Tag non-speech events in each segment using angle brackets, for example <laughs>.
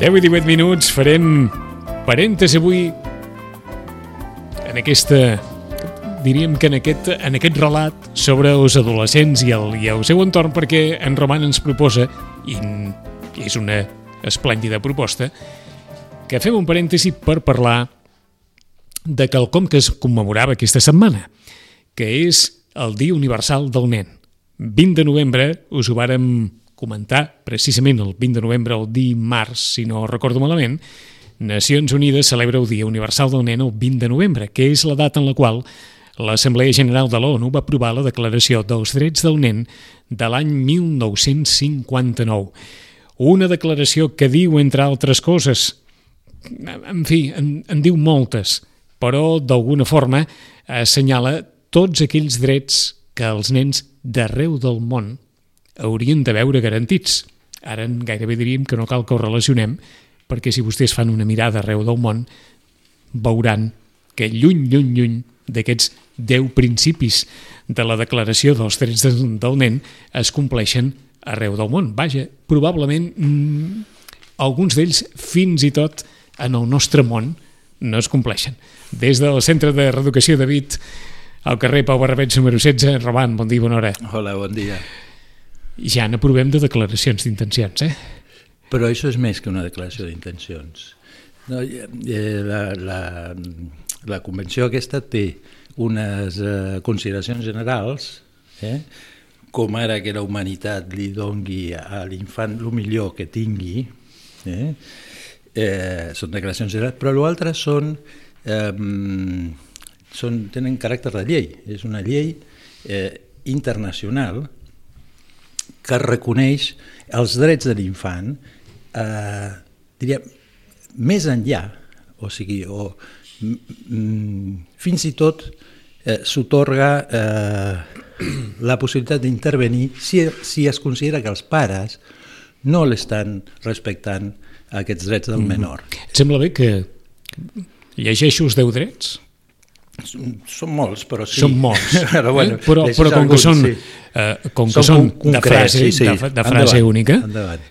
Deu i 18 minuts, farem parèntesi avui en aquesta diríem que en aquest, en aquest relat sobre els adolescents i el, i el seu entorn perquè en Roman ens proposa i és una esplèndida proposta que fem un parèntesi per parlar de quelcom que es commemorava aquesta setmana que és el Dia Universal del Nen. 20 de novembre us ho vàrem comentar precisament el 20 de novembre o dimarts, si no recordo malament, Nacions Unides celebra el Dia Universal del Nen el 20 de novembre, que és la data en la qual l'Assemblea General de l'ONU va aprovar la Declaració dels Drets del Nen de l'any 1959. Una declaració que diu, entre altres coses, en fi, en, en diu moltes, però d'alguna forma assenyala tots aquells drets que els nens d'arreu del món haurien de veure garantits. Ara gairebé diríem que no cal que ho relacionem, perquè si vostès fan una mirada arreu del món, veuran que lluny, lluny, lluny d'aquests 10 principis de la Declaració dels Drets del Nen es compleixen arreu del món. Vaja, probablement mmm, alguns d'ells fins i tot en el nostre món no es compleixen. Des del Centre de Reeducació de Vit, al carrer Pau Barrabets número 16, Roman, bon dia, bona hora. Hola, bon dia. Ja n'aprovem de declaracions d'intencions, eh? Però això és més que una declaració d'intencions. No, eh, la, la, la convenció aquesta té unes eh, consideracions generals, eh, com ara que la humanitat li dongui a l'infant el millor que tingui, eh, eh, són declaracions generals, però l'altre són, eh, són, tenen caràcter de llei, és una llei eh, internacional que reconeix els drets de l'infant, eh, diria, més enllà, o sigui, o fins i tot eh, s'otorga eh, la possibilitat d'intervenir si, si es considera que els pares no l'estan respectant aquests drets del menor. Mm. Et sembla bé que llegeixo els 10 drets? Són molts, però sí. Són molts, <laughs> però, bueno, eh? però, però com que són, sí. eh, com que són, són de frase, sí, sí. de, de frase endavant, única, endavant.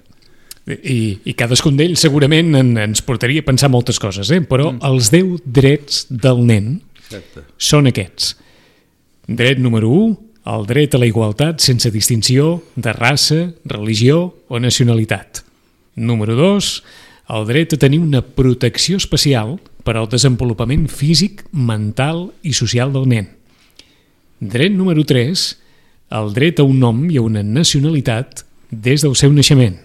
I, i cadascun d'ells segurament en, ens portaria a pensar moltes coses, eh? però mm. els 10 drets del nen Exacte. són aquests. Dret número 1, el dret a la igualtat sense distinció de raça, religió o nacionalitat. Número 2, el dret a tenir una protecció especial per al desenvolupament físic, mental i social del nen. Dret número 3, el dret a un nom i a una nacionalitat des del seu naixement.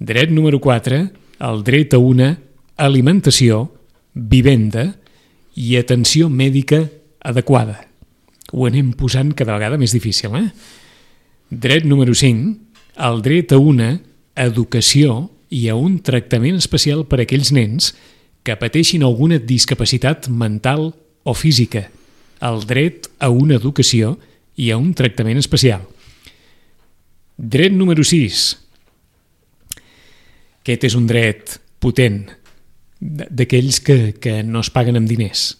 Dret número 4, el dret a una alimentació, vivenda i atenció mèdica adequada. Ho anem posant cada vegada més difícil, eh? Dret número 5, el dret a una educació i a un tractament especial per a aquells nens que pateixin alguna discapacitat mental o física, el dret a una educació i a un tractament especial. Dret número 6. Aquest és un dret potent, d'aquells que, que no es paguen amb diners.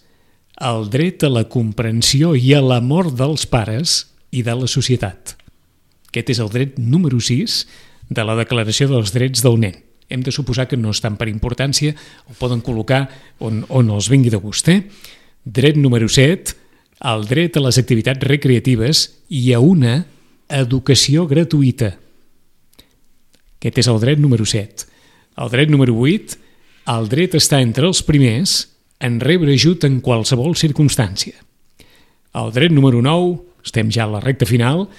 El dret a la comprensió i a l'amor dels pares i de la societat. Aquest és el dret número 6 de la Declaració dels Drets del Nen. hem de suposar que no estan per importància, o poden col·locar on, on els vingui de gust. Eh? Dret número 7, el dret a les activitats recreatives i a una educació gratuïta. Aquest és el dret número 7. El dret número 8, el dret està entre els primers en rebre ajut en qualsevol circumstància. El dret número 9, estem ja a la recta final,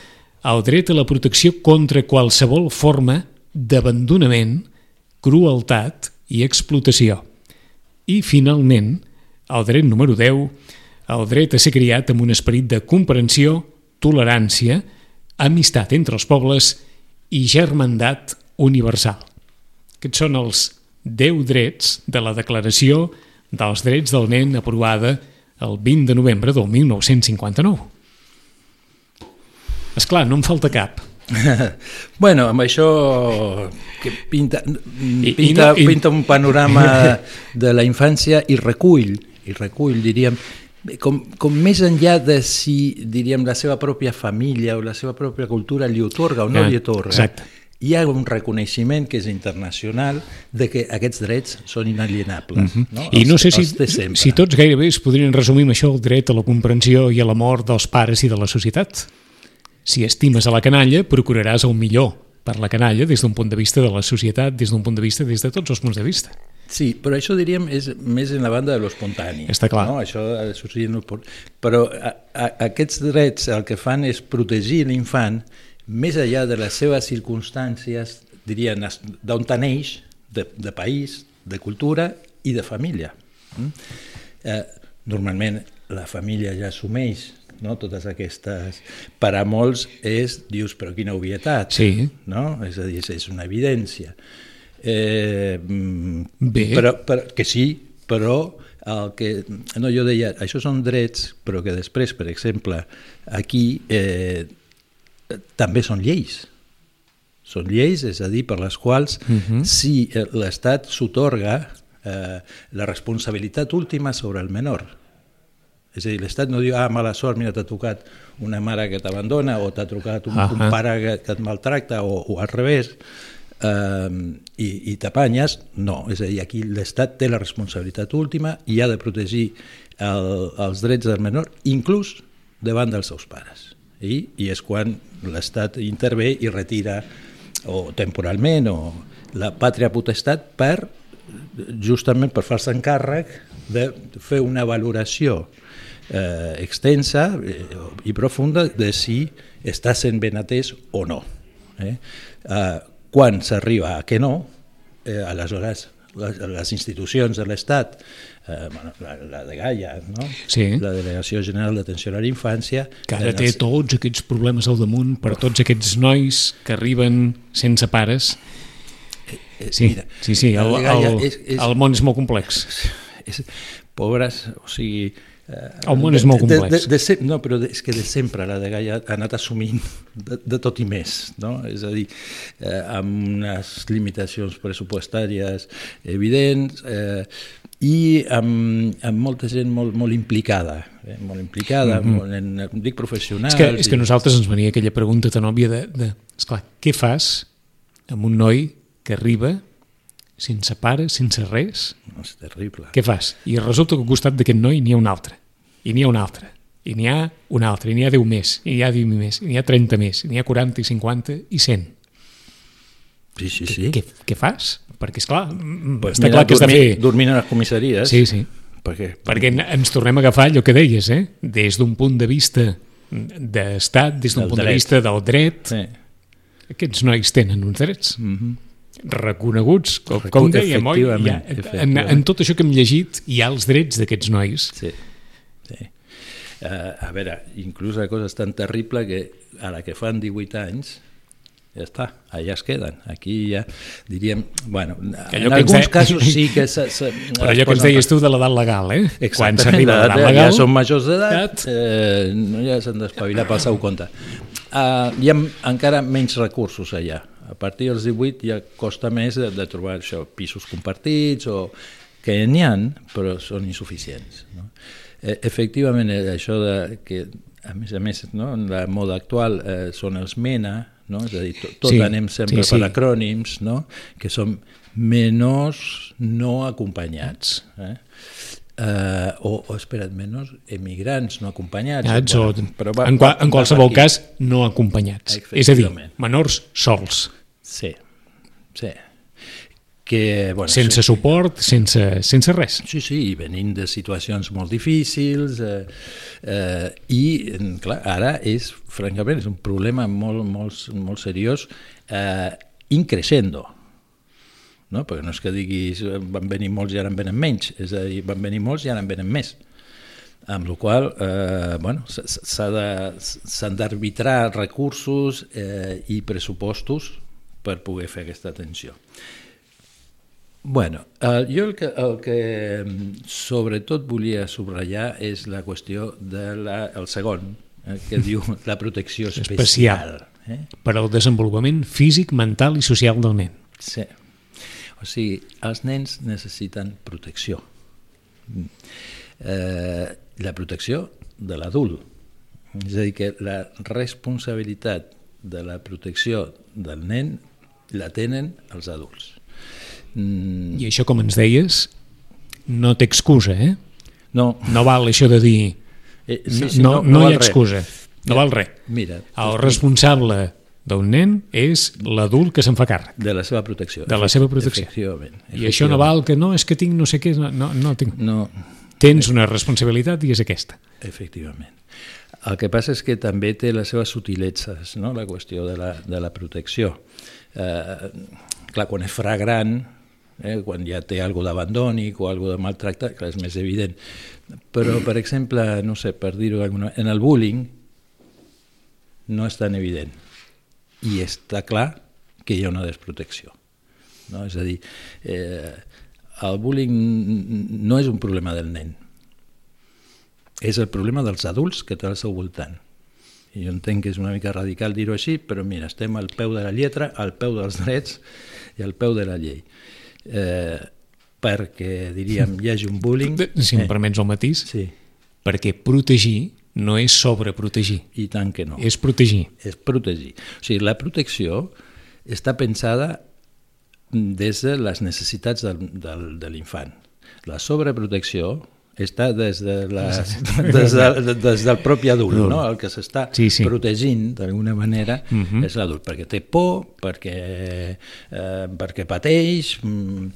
el dret a la protecció contra qualsevol forma d'abandonament, crueltat i explotació. I, finalment, el dret número 10, el dret a ser criat amb un esperit de comprensió, tolerància, amistat entre els pobles i germandat universal. Aquests són els 10 drets de la Declaració dels Drets del Nen aprovada el 20 de novembre del 1959. És clar, no em falta cap. <laughs> bueno, amb això que pinta, pinta, i no- i- pinta un panorama de la infància i recull, i recull, diríem, com, com més enllà de si, diríem, la seva pròpia família o la seva pròpia cultura li otorga o no Ah, li otorga, exacte. hi ha un reconeixement que és internacional de que aquests drets són inalienables. no? Mhm. I no Els- sé si, els si tots gairebé es podrien resumir amb això el dret a la comprensió i a l'amor dels pares i de la societat. Si estimes a la canalla, procuraràs el millor per la canalla des d'un punt de vista de la societat, des d'un punt de vista, des de tots els punts de vista. Sí, però això diríem és més en la banda de l'espontani. Està clar. No? Això ha de sorgir en el por- Però a, a, aquests drets el que fan és protegir l'infant més enllà de les seves circumstàncies, nas- d'on neix, de, de país, de cultura i de família. Mm? Eh, normalment la família ja assumeix no? totes aquestes... Per a molts és, dius, però quina obvietat, Sí. no? És a dir, és- una evidència. Eh, mm, Bé. Però, però, que sí, però el que, no, jo deia, això són drets, però que després, per exemple, aquí eh, també són lleis. Són lleis, és a dir, per les quals uh -huh. si eh, l'Estat s'otorga eh, la responsabilitat última sobre el menor. És a dir, l'Estat no diu, ah, mala sort, mira, t'ha tocat una mare que t'abandona o t'ha trucat un, uh -huh. un pare que, que et maltracta o, o al revés, eh, i, i t'apanyes, no. És a dir, aquí l'Estat té la responsabilitat última i ha de protegir el, els drets del menor, inclús davant dels seus pares. I, i és quan l'Estat intervé i retira o temporalment o la pàtria potestat per justament per fer-se encàrrec de fer una valoració eh, extensa eh, i profunda de si està sent ben atès o no. Eh? Eh, quan s'arriba a que no, eh, aleshores les, les institucions de l'Estat, eh, bueno, la, la de Gaia, no? Sí. la Delegació General d'Atenció a la Infància, Que ara té els- tots aquests problemes al damunt per tots aquests nois que arriben sense pares. Sí, Eh, mira, sí, sí, el, de el, és- és- el món és molt complex. <laughs> és, pobres, o sigui... Eh, El món és molt de- complex. De, de, de, no, però de, és que de sempre la de Gaia ha anat assumint de, de tot i més, no? És a dir, eh, amb unes limitacions pressupostàries evidents eh, i amb, amb molta gent molt, molt implicada, eh, molt implicada, mm -hmm. molt en, dic professionals... És que, és que a nosaltres ens venia aquella pregunta tan òbvia de, de esclar, què fas amb un noi que arriba sense pare, sense res? No, és terrible. Què fas? I resulta que al costat d'aquest noi n'hi ha un altre, i n'hi ha un altre, i n'hi ha un altre, i n'hi ha 10 més, i n'hi ha 20 més, i n'hi ha 30 més, i n'hi ha 40 i 50 i 100. Sí, sí, sí. Què, què fas? Perquè, esclar, mm, Pues està clar que has de dormir, fer... Dormint a les comissaries. Sí, sí. Perquè, Perquè en- ens tornem a agafar allò que deies, eh? Des d'un punt de vista d'estat, des d'un punt de dret. vista del dret, sí. aquests nois tenen uns drets Mm -hmm. Reconeguts, com, com dèiem, oi? Ha, en, en tot això que hem llegit hi ha els drets d'aquests nois. Sí, sí. Uh, a veure, inclús la cosa és tan terrible que a la que fan 18 anys ja està, allà es queden. Aquí ja diríem, bueno, Allò en alguns de- casos sí que... Se, se, Però allò que ens deies tu de l'edat legal, eh? Quan Exactament, s'arriba a l'edat legal... ja són majors d'edat, edat. eh, no, ja s'han d'espavilar pel seu compte. Uh, hi ha encara menys recursos allà. A partir dels 18 ja costa més de, de trobar això, pisos compartits o que n'hi ha, però són insuficients. No? Eh, efectivament, eh, això de que, a més a més, no, en la moda actual eh, són els MENA, no? és a dir, tot, tot Sí, anem sempre sí, sí. per acrònims, no? que són menors no acompanyats. Eh? Uh, o, o, espera't, menors emigrants no acompanyats. Ats, o, però en, qual, en qualsevol cas, no acompanyats. És a dir, menors sols, Sí, sí. Que, bueno, sense sí, suport, sense, sense res. Sí, sí, i venint de situacions molt difícils eh, eh, i, clar, ara és, francament, és un problema molt, molt, molt seriós eh, increixendo, no? perquè no és que diguis van venir molts i ara en venen menys, és a dir, van venir molts i ara en venen més. Amb la qual eh, bueno, s'han d'arbitrar recursos eh, i pressupostos per poder fer aquesta atenció. Bueno, eh, jo el que, el que mm, sobretot volia subratllar és la qüestió del de segon, eh, que diu <laughs> la protecció especial. Especial. Eh? per al desenvolupament físic, mental i social del nen. Sí. O sigui, els nens necessiten protecció. Mm. Eh, la protecció de l'adult. És a dir, que la responsabilitat de la protecció del nen la tenen els adults. Mm, I això, com ens deies, no té excusa, eh? no, No val això de dir... eh, no, no, no, val hi ha res. excusa, no val res. Mira, El responsable d'un nen és l'adult que se'n fa càrrec. de la seva protecció. De la seva protecció. Efectivament. I això no val que no, és que tinc no sé què, no, no, no tinc. No, Tens una responsabilitat i és aquesta. efectivament. El que passa és que també té les seves sutiletzes, no? la qüestió de la, de la protecció. Eh, clar, quan és fragrant, eh, quan ja té alguna d'abandònic o alguna de maltractat, clar, és més evident. Però, per exemple, no sé, per dir-ho d'alguna en el bullying no és tan evident. I està clar que hi ha una desprotecció. No? És a dir, eh, el bullying no és un problema del nen, és el problema dels adults que té al seu voltant. I jo entenc que és una mica radical dir-ho així, però mira, estem al peu de la lletra, al peu dels drets i al peu de la llei. Eh, perquè, diríem, hi hagi un bullying... Si em permets el matís, Sí, perquè protegir no és sobreprotegir, i tant que no. és protegir. és protegir. O sigui, la protecció està pensada des de les necessitats del, del, de l'infant. La sobreprotecció està des, de la, des, de, des del propi adult, no? el que s'està Sí, sí. protegint d'alguna manera uh Mhm. -huh. és l'adult, perquè té por, perquè, eh, perquè pateix, mm,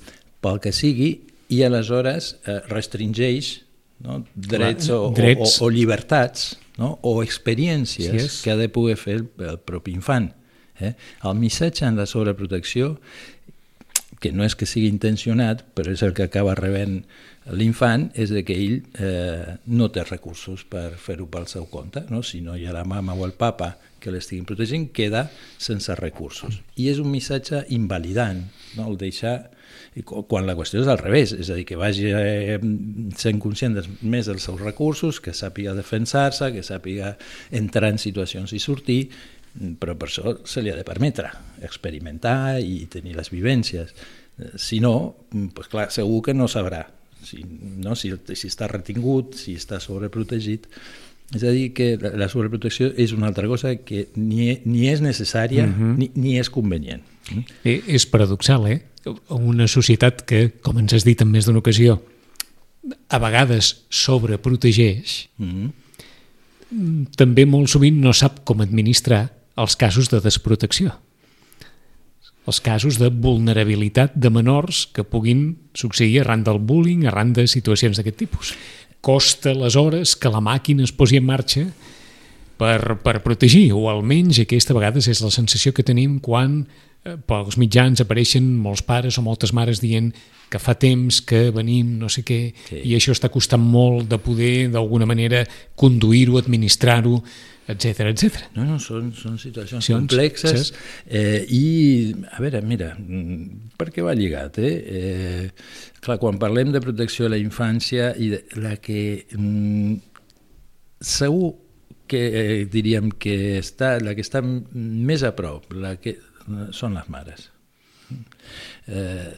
pel que sigui, i aleshores eh, restringeix no? drets, o, drets. O, o, o llibertats no? o experiències Sí és. que ha de poder fer el, el propi infant. Eh? El missatge en la sobreprotecció, que no és que sigui intencionat, però és el que acaba rebent l'infant, és de que ell eh, no té recursos per fer-ho pel seu compte. No? Si no hi ha la mama o el papa que l'estiguin protegint, queda sense recursos. I és un missatge invalidant, no? el deixar quan la qüestió és al revés, és a dir, que vagi eh, sent conscient més dels seus recursos, que sàpiga defensar-se, que sàpiga entrar en situacions i sortir, però per això se li ha de permetre experimentar i tenir les vivències. Eh, Si no, pues clar, segur que no sabrà si, no? si, si està retingut, si està sobreprotegit. És a dir, que la, sobreprotecció és una altra cosa que ni, ni és necessària uh -huh. ni, ni és convenient. Eh, és paradoxal, eh? Una societat que, com ens has dit en més d'una ocasió, a vegades sobreprotegeix, Mm -hmm. també molt sovint no sap com administrar els casos de desprotecció. Els casos de vulnerabilitat de menors que puguin succeir arran del bullying, arran de situacions d'aquest tipus. Costa, aleshores, que la màquina es posi en marxa per, per protegir, o almenys aquesta a vegades és la sensació que tenim quan pels mitjans apareixen molts pares o moltes mares dient que fa temps que venim, no sé què, Sí. i això està costant molt de poder, d'alguna manera, conduir-ho, administrar-ho, etc etc. No, no, són, són situacions Situacions, complexes eh, i, a veure, mira, per què va lligat? Eh? Eh, clar, quan parlem de protecció de la infància i de, la que mm, segur que eh, diríem que està, la que està més a prop la que, són les mares. Eh,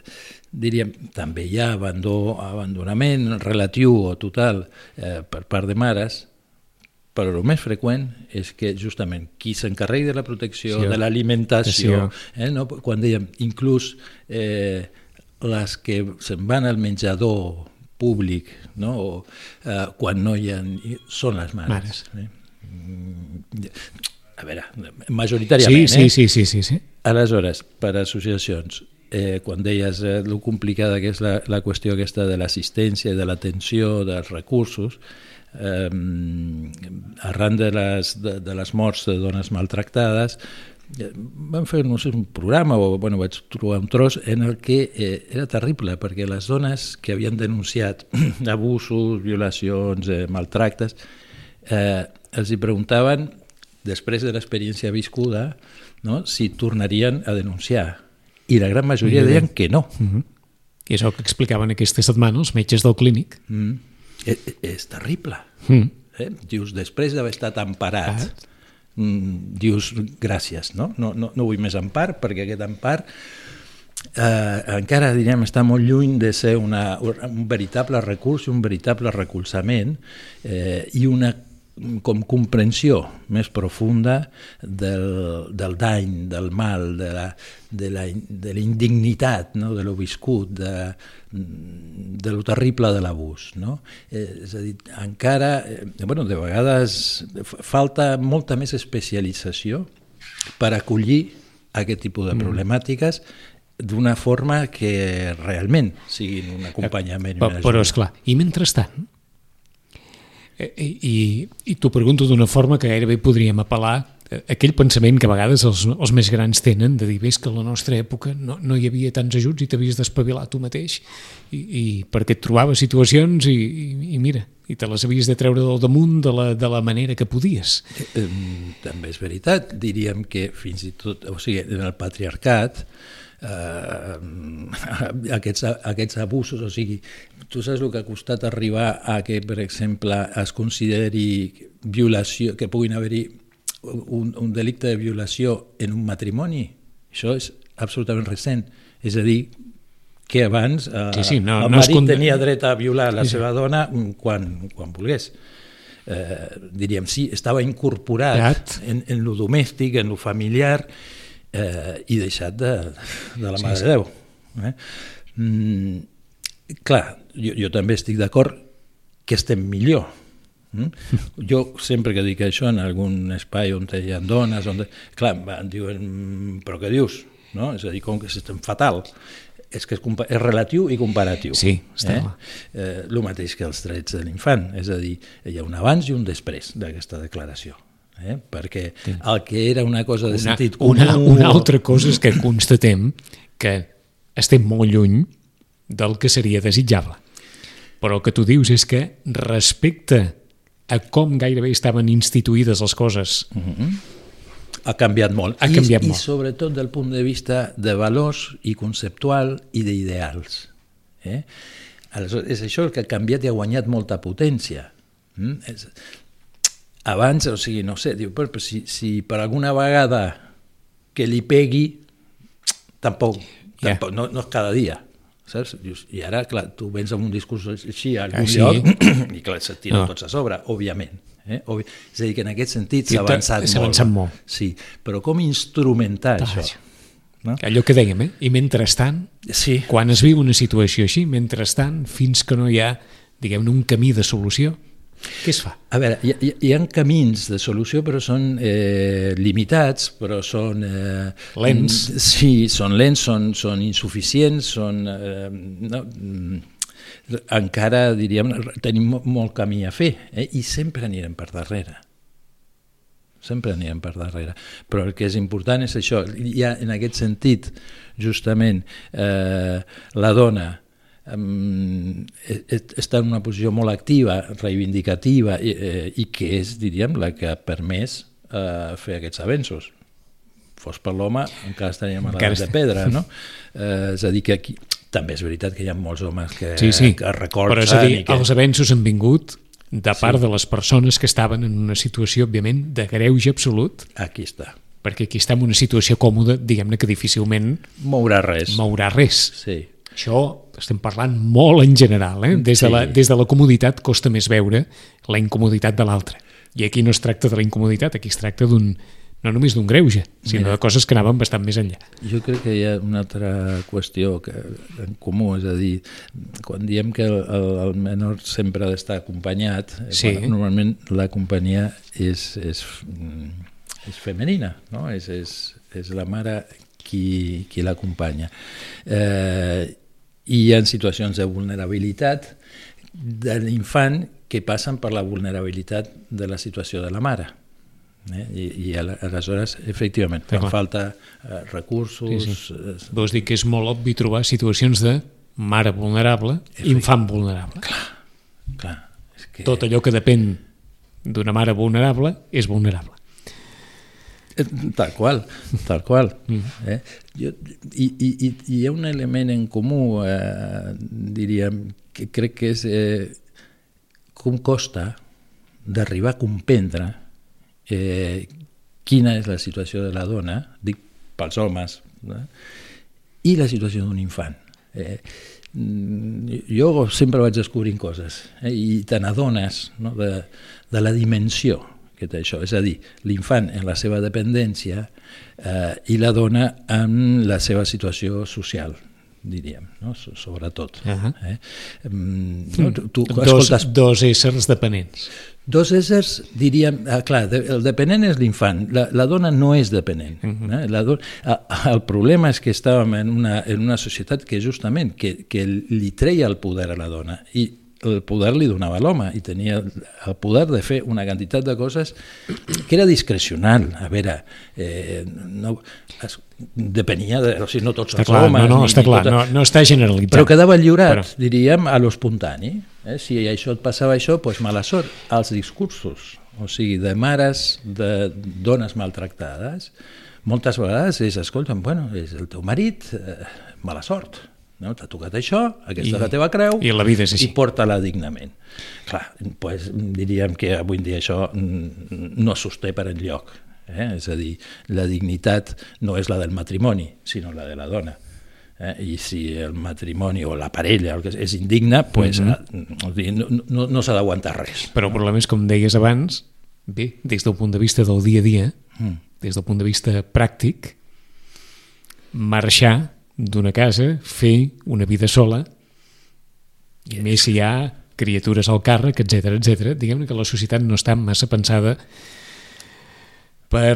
diríem, també hi ha abandó, abandonament relatiu o total eh, per part de mares, però el més freqüent és que justament qui s'encarregui de la protecció, Sí, de l'alimentació, sí. eh, no? quan dèiem inclús eh, les que se'n van al menjador públic, no? o, eh, quan no hi ha... són les mares. Mares. Eh? Mm, A veure, majoritàriament, Sí, eh? sí, sí, sí, sí, sí. Aleshores, per associacions, eh, quan deies eh, lo complicada que és la, la qüestió aquesta de l'assistència, de l'atenció, dels recursos, eh, arran de les, de, de les morts de dones maltractades, eh, vam fer no sé, un programa, o bueno, vaig trobar un tros, en el que eh, era terrible, perquè les dones que havien denunciat <clears throat> abusos, violacions, eh, maltractes, eh, els hi preguntaven, després de l'experiència viscuda, no, si tornarien a denunciar. I la gran majoria deien que no. Mm -hmm. I és el que explicaven aquesta setmana els metges del clínic. Mm. És, és terrible. Mm. Eh? Dius, després d'haver estat emparat, mm, dius, gràcies, no? No, no? no vull més empar, perquè aquest empar eh, encara, diríem, està molt lluny de ser una, un veritable recurs i un veritable recolzament eh, i una com comprensió més profunda del, del dany, del mal, de la, de la, de la indignitat, no? de lo viscut, de, de lo terrible de l'abús. No? Eh, és a dir, encara, eh, bueno, de vegades falta molta més especialització per acollir aquest tipus de problemàtiques d'una forma que realment siguin un acompanyament Però, però ajuda. esclar, i mentrestant, i, i, i t'ho pregunto d'una forma que gairebé podríem apel·lar aquell pensament que a vegades els, els més grans tenen de dir, ves que a la nostra època no, no hi havia tants ajuts i t'havies d'espavilar tu mateix i, i perquè et trobaves situacions i, i, i mira, i te les havies de treure del damunt de la, de la manera que podies. Eh, També és veritat, diríem que fins i tot, o sigui, en el patriarcat, eh, aquests, aquests abusos, o sigui, tu saps el que ha costat arribar a que, per exemple, es consideri violació, que puguin haver-hi un, un delicte de violació en un matrimoni? Això és absolutament recent. És a dir, que abans eh, Sí, sí, no- el no es marit tenia dret a violar la seva dona quan, quan volgués. Eh, diríem, sí, estava incorporat Clar. en, en lo domèstic, en lo familiar, eh, i deixat de, de la Mare de Déu. Eh? Mm, clar, jo, jo també estic d'acord que estem millor. Mm? Jo sempre que dic això en algun espai on hi ha dones, on... clar, em diuen, "Mm, però què dius? No? És a dir, com que estem fatal. És que és, és relatiu i comparatiu. Sí, està eh? Eh, el mateix que els drets de l'infant, és a dir, hi ha un abans i un després d'aquesta declaració. Eh? Perquè el que era una cosa de Una, sentit comú... una, una altra cosa és que constatem que estem molt lluny del que seria desitjable. Però el que tu dius és que respecte a com gairebé estaven instituïdes les coses ha canviat molt. Ha I, canviat I molt. sobretot del punt de vista de valors i conceptual i d'ideals. Eh? Aleshores, és això el que ha canviat i ha guanyat molta potència. Mm? És... Abans, o sigui, no sé, diu, però, però si, si per alguna vegada que li pegui, tampoc, Ja. tampoc no, no és cada dia. Saps? Dius, I ara, clar, tu vens amb un discurs així a algun Ah, sí? lloc <clears throat> i clar, se't tiren No. tots a sobre, òbviament. Eh? Obvi... És a dir, que en aquest sentit s'ha avançat s'ha molt. avançat molt. Sí, però com instrumentar Ah, això? No? Allò que dèiem, eh? I mentrestant, Sí, quan es viu una situació així, mentrestant, fins que no hi ha, diguem un camí de solució, què es fa? a veure, hi, hi, hi ha camins de solució, però són eh, limitats, però són... Eh, Lents. Sí, són lents, són, són insuficients, són... Eh, no, mm, encara, diríem, tenim mo- molt camí a fer, eh? i sempre anirem per darrere. Sempre anirem per darrere. Però el que és important és això. Hi ha, en aquest sentit, justament, eh, la dona està en una posició molt activa, reivindicativa, i, eh, i que és, diríem, la que ha permès eh, fer aquests avenços. Fos per l'home, encara estaríem a l'edat de pedra, no? <laughs> Eh, és a dir, que aquí també és veritat que hi ha molts homes que, Sí, sí, que recolzen però és a dir, que... els avenços han vingut de part de les persones que estaven en una situació, òbviament, de greuge absolut, Aquí està. perquè aquí està en una situació còmoda, diguem-ne que difícilment Mourà res. mourà res. Sí. Això estem parlant molt en general, eh? des, de Sí. la, des de la comoditat costa més veure la incomoditat de l'altre. I aquí no es tracta de la incomoditat, aquí es tracta d'un no només d'un greuge, sinó Mira. de coses que anaven bastant més enllà. Jo crec que hi ha una altra qüestió que, en comú, és a dir, quan diem que el, el, menor sempre ha d'estar acompanyat, eh, Sí. bueno, normalment la companyia és, és, mm, és femenina, no? és, és, és la mare qui, qui l'acompanya. Eh, I hi ha situacions de vulnerabilitat de l'infant que passen per la vulnerabilitat de la situació de la mare. Eh? I, I aleshores, efectivament, fan clar. falta eh, recursos... Sí, Sí, sí. Vols dir que és molt obvi trobar situacions de mare vulnerable, infant vulnerable. clar, és que... Tot allò que depèn d'una mare vulnerable és vulnerable. <laughs> Tal qual, tal qual. Mm. Eh? Jo, i, i, I hi ha un element en comú, eh, diríem, que crec que és eh, com costa d'arribar a comprendre eh, quina és la situació de la dona, dic pels homes, eh? i la situació d'un infant. Eh, mm, jo sempre vaig descobrint coses eh, i te n'adones no, de, de la dimensió que té això, és a dir, l'infant en la seva dependència eh, i la dona en la seva situació social, diríem, no? So- sobretot. Ahà. Eh? Mm, no, tu, tu Dos, escoltes dos éssers dependents. Dos éssers, diríem, ah, clar, el dependent és l'infant, la, la dona no és dependent. Uh -huh. eh? la dona, ah, el problema és que estàvem en una, en una societat que justament que, que li treia el poder a la dona i el poder li donava l'home i tenia el poder de fer una quantitat de coses que era discrecional. A veure, eh, no, es, depenia de... O sigui, no tots Està els clar, homes... no, no, està ni clar, tota- no, no està generalitzat. però quedava lliurat, Però- diríem, a l'espontani. Eh? Si això et passava això, doncs mala sort. Els discursos, o sigui, de mares, de dones maltractades, moltes vegades és, escolta, bueno, és el teu marit, eh, mala sort. No? T'ha tocat això, aquesta I- és la teva creu, i la vida és així. i porta-la dignament. Clar, pues, diríem que avui en dia això no es sosté per enlloc. Eh? És a dir, la dignitat no és la del matrimoni, sinó la de la dona. Eh? I si el matrimoni o la parella el que és, és indigne, pues, mm -hmm. no, no, no s'ha d'aguantar res. Però el problema és, com deies abans, bé, des del punt de vista del dia a dia, Mm. des del punt de vista pràctic, marxar d'una casa, fer una vida sola, i més si hi ha criatures al càrrec, etc etc. diguem que la societat no està massa pensada per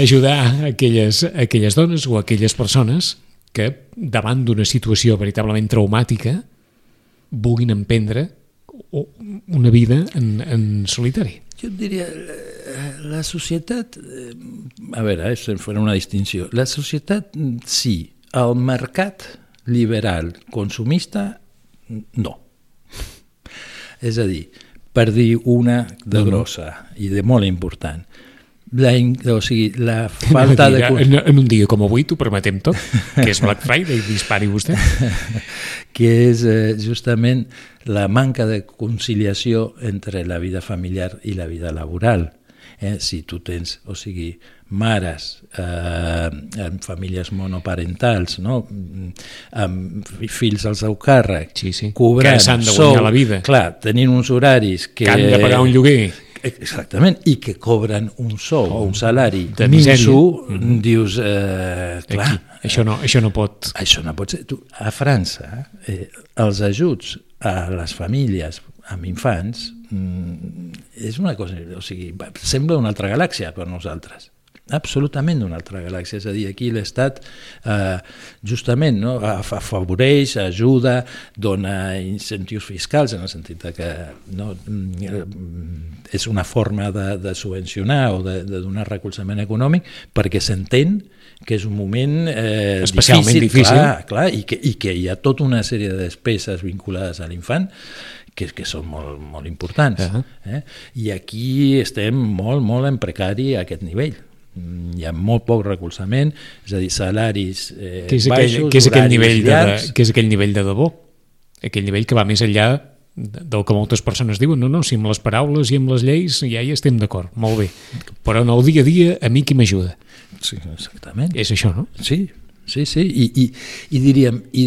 ajudar aquelles, aquelles dones o aquelles persones que davant d'una situació veritablement traumàtica vulguin emprendre una vida en, en solitari. Jo et diria, la societat... eh, A veure, eh, faré una distinció. La societat, mm, sí. El mercat liberal consumista, no. És a dir, per dir una de grossa i de molt important, la, o sigui, la <laughs> falta de... Dir, en, en un dia com avui t'ho permetem tot, que és Black Friday, dispari vostè. <laughs> que és eh, justament la manca de conciliació entre la vida familiar i la vida laboral. Eh? Si tu tens, o sigui, mares eh, amb famílies monoparentals, no? Amb fi- fills al seu càrrec, Sí, sí, cobrant que s'han de guanyar sou, la vida. Clar, tenint uns horaris que... Que han de pagar un lloguer. Exactament, i que cobren un sou, Oh, un salari de minso, dius, eh, clar, Aquí. Això no, això no pot... això no pot ser. Tu, a França, eh, els ajuts a les famílies amb infants mm, és una cosa, o sigui, sembla una altra galàxia per nosaltres absolutament d'una altra galàxia, és a dir, aquí l'Estat eh, justament no, af- afavoreix, ajuda, dona incentius fiscals en el sentit que no, mm, és una forma de, de subvencionar o de, de donar recolzament econòmic perquè s'entén que és un moment eh, Especialment difícil. Clar, clar, i, que, i que hi ha tota una sèrie de despeses vinculades a l'infant que, que són molt, molt importants. Uh. -huh. eh? I aquí estem molt, molt en precari a aquest nivell. Mm, Hi ha molt poc recolzament, és a dir, salaris eh, Què és, baixos, aquell, què és aquell nivell de, llargs. què és aquell nivell de debò? Aquell nivell que va més enllà de- del que moltes persones diuen, no, no, si amb les paraules i amb les lleis ja hi estem d'acord, molt bé, però en el dia a dia a mi qui m'ajuda? Sí, exactament. És això, no? Sí, sí, sí, i, i, i diríem, i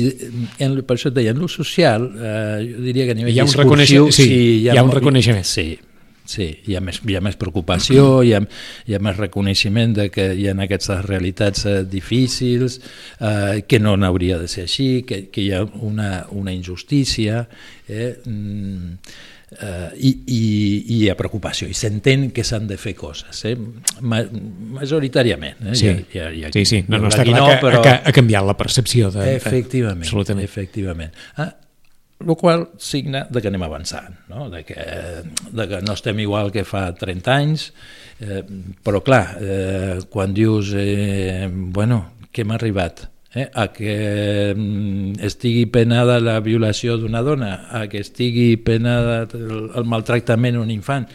en, per això et deia, en l'ús social, eh, jo diria que a nivell Hi ha un discursiu, reconeixement- sí, hi ha un molt- reconeixement. Sí, sí, hi ha més, hi ha més preocupació, hi ha, hi ha més reconeixement de que hi ha aquestes realitats eh, difícils, eh, que no n'hauria de ser així, que, que hi ha una, una injustícia, eh, mm, eh, i, i, i hi ha preocupació, i s'entén que s'han de fer coses, eh, ma, majoritàriament. Eh? Sí, Hi ha, hi ha, hi ha, sí, sí. No, no, està clar que, però... que ha canviat la percepció. De, Efectivament, Absolutament. efectivament. Ah, el qual signa de que anem avançant, no? De, que, de que no estem igual que fa 30 anys, eh, però clar, eh, quan dius, eh, bueno, què m'ha arribat? Eh? A que mm, estigui penada la violació d'una dona, a que estigui penada el, el maltractament d'un infant,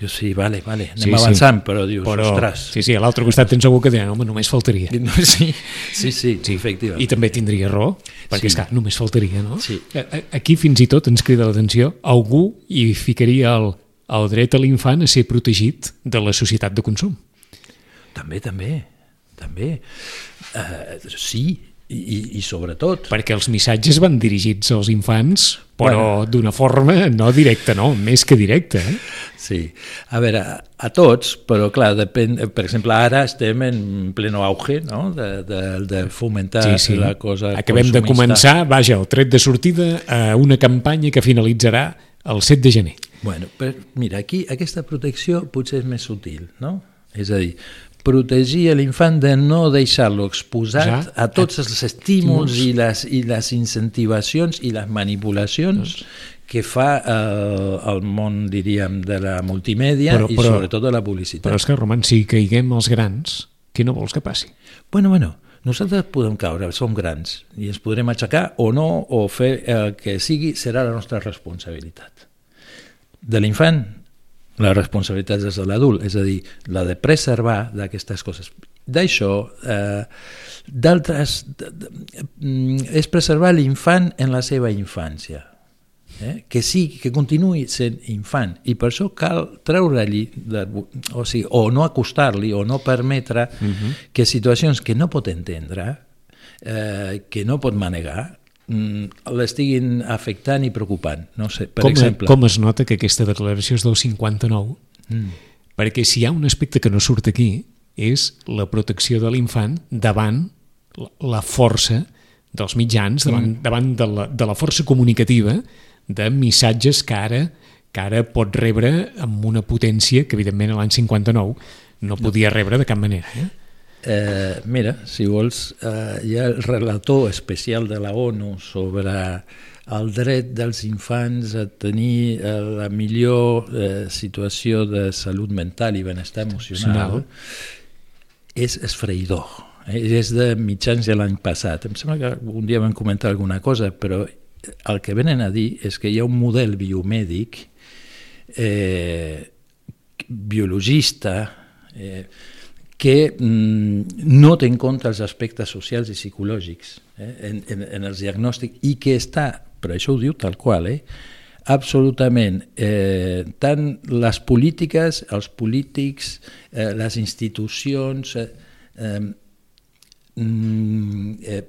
Dius, sí, vale, vale, anem Sí, sí. avançant, però dius, Però, ostres... sí, sí, a l'altre costat tens algú que dirà, home, només faltaria. <laughs> Sí, sí, sí, sí efectivament. I també tindria raó, perquè Sí. sí. és clar, només faltaria, no? Sí. Aquí fins i tot ens crida l'atenció, algú hi ficaria el, el dret a l'infant a ser protegit de la societat de consum. També, també, també. Uh, sí, i, i, sobretot... Perquè els missatges van dirigits als infants, però bueno. d'una forma no directa, no, més que directa. Eh? Sí, a veure, a, a tots, però clar, depèn, per exemple, ara estem en pleno auge no? de, de, de fomentar Sí, sí. la cosa Acabem de consumista. començar, vaja, el tret de sortida a una campanya que finalitzarà el 7 de gener. Bueno, però mira, aquí aquesta protecció potser és més sutil, no? És a dir, protegir l'infant de no deixar-lo exposat Exat. a tots els estímuls i les, i les incentivacions i les manipulacions que fa eh, el món, diríem, de la multimèdia Però- i però- sobretot de la publicitat. Però és que, Roman, si caiguem els grans, què no vols que passi? Bueno, bueno, nosaltres podem caure, som grans i ens podrem aixecar o no, o fer el que sigui, serà la nostra responsabilitat. De l'infant, la responsabilitat és de l'adult, és a dir, la de preservar d'aquestes coses. D'això, eh, d'altres... mm, És preservar l'infant en la seva infància. Eh? que sí, que continuï sent infant i per això cal treure-li o, sigui, o no acostar-li o no permetre uh -huh. que situacions que no pot entendre eh, que no pot manegar l'estiguin afectant i preocupant no sé, per com, exemple com es nota que aquesta declaració és del 59? mm, Perquè si hi ha un aspecte que no surt aquí és la protecció de l'infant davant la- força dels mitjans, davant, mm. davant de, la, de la força comunicativa de missatges que ara, que ara pot rebre amb una potència que evidentment l'any 59 no podia rebre de cap manera. Eh? Eh, mira, si vols, eh, hi ha el relator especial de la ONU sobre el dret dels infants a tenir eh, la millor eh, situació de salut mental i benestar emocional. És esfreïdor. Eh? És de mitjans de l'any passat. Em sembla que un dia vam comentar alguna cosa, però el que venen a dir és que hi ha un model biomèdic eh, biologista eh, que mm, no té en compte els aspectes socials i psicològics eh, en, en, en els diagnòstics i que està, però això ho diu tal qual, eh, absolutament eh, tant les polítiques, els polítics, eh, les institucions, eh, eh, mm, eh,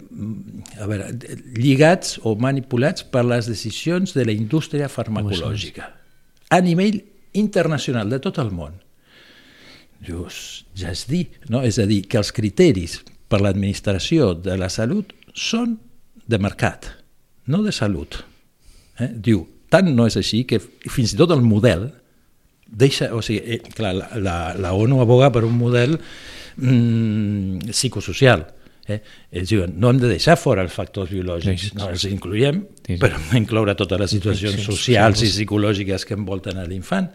a veure, lligats o manipulats per les decisions de la indústria farmacològica a nivell internacional de tot el món. Dius, ja és dir, no? és a dir, que els criteris per l'administració de la salut són de mercat, no de salut. Eh? Diu, tant no és així que fins i tot el model deixa, o sigui, eh, clar, la, la, la ONU aboga per un model mm, psicosocial. Eh? Ells diuen, no hem de deixar fora els factors biològics, Sí, no els Sí, sí. però hem d'incloure totes les situacions socials i psicològiques que envolten a l'infant.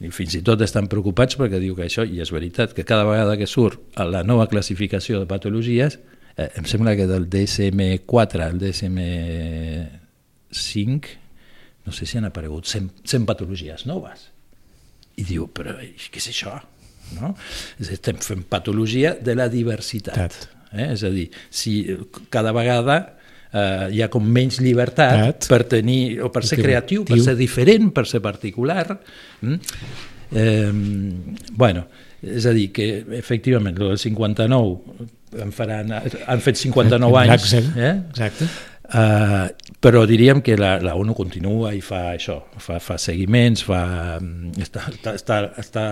I fins i tot estan preocupats perquè diu que això, i és veritat, que cada vegada que surt a la nova classificació de patologies, eh, em sembla que del DSM-4 al DSM-5, no sé si han aparegut 100, 100 patologies noves. I diu, però què és això? No? Estem fent patologia de la diversitat. Eh? És a dir, si cada vegada eh, hi ha com menys llibertat Tat. per tenir, o per ser creatiu, per ser diferent, per ser particular. Mm? Eh, bueno, és a dir, que efectivament, el del 59 en faran, han fet 59 anys, Exacte. eh? Exacte. Uh, però diríem que la, la ONU continua i fa això, fa, fa seguiments, fa, mm, està, està, està, està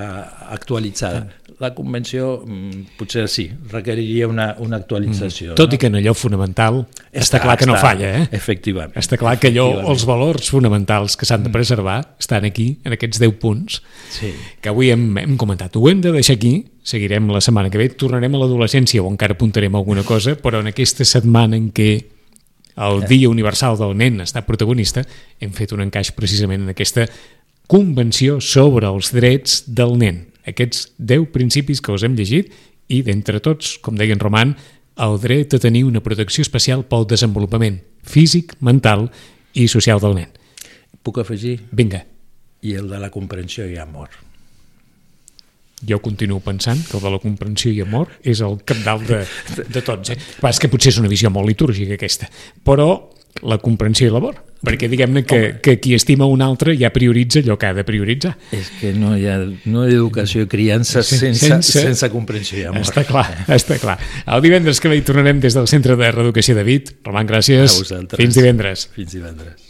actualitzada. La convenció mm, potser sí, requeriria una, una actualització. Tot no? i que en allò fonamental està, està clar que no falla, eh? Efectivament. Està clar que allò, els valors fonamentals que s'han de preservar estan aquí, en aquests 10 punts, Sí. que avui hem, hem comentat. Ho hem de deixar aquí, seguirem la setmana que ve, tornarem a l'adolescència o encara apuntarem alguna cosa, però en aquesta setmana en què el Dia Universal del Nen està protagonista, hem fet un encaix precisament en aquesta convenció sobre els drets del nen. Aquests 10 principis que us hem llegit i, d'entre tots, com deia en Roman, el dret a tenir una protecció especial pel desenvolupament físic, mental i social del nen. Puc afegir? Vinga, I el de la comprensió i amor. jo continuo pensant que el de la comprensió i amor és el capdalt de, de tots. Eh? Pas que potser és una visió molt litúrgica aquesta, però la comprensió i l'amor, perquè diguem-ne que, que qui estima un altre ja prioritza allò que ha de prioritzar. És que no hi ha, no hi ha educació i criança sense, sense- sense, comprensió i amor. Està clar, està clar. El divendres que ve hi tornarem des del Centre de Reeducació de Vit. Roman, gràcies. A vosaltres. Fins divendres. Fins divendres.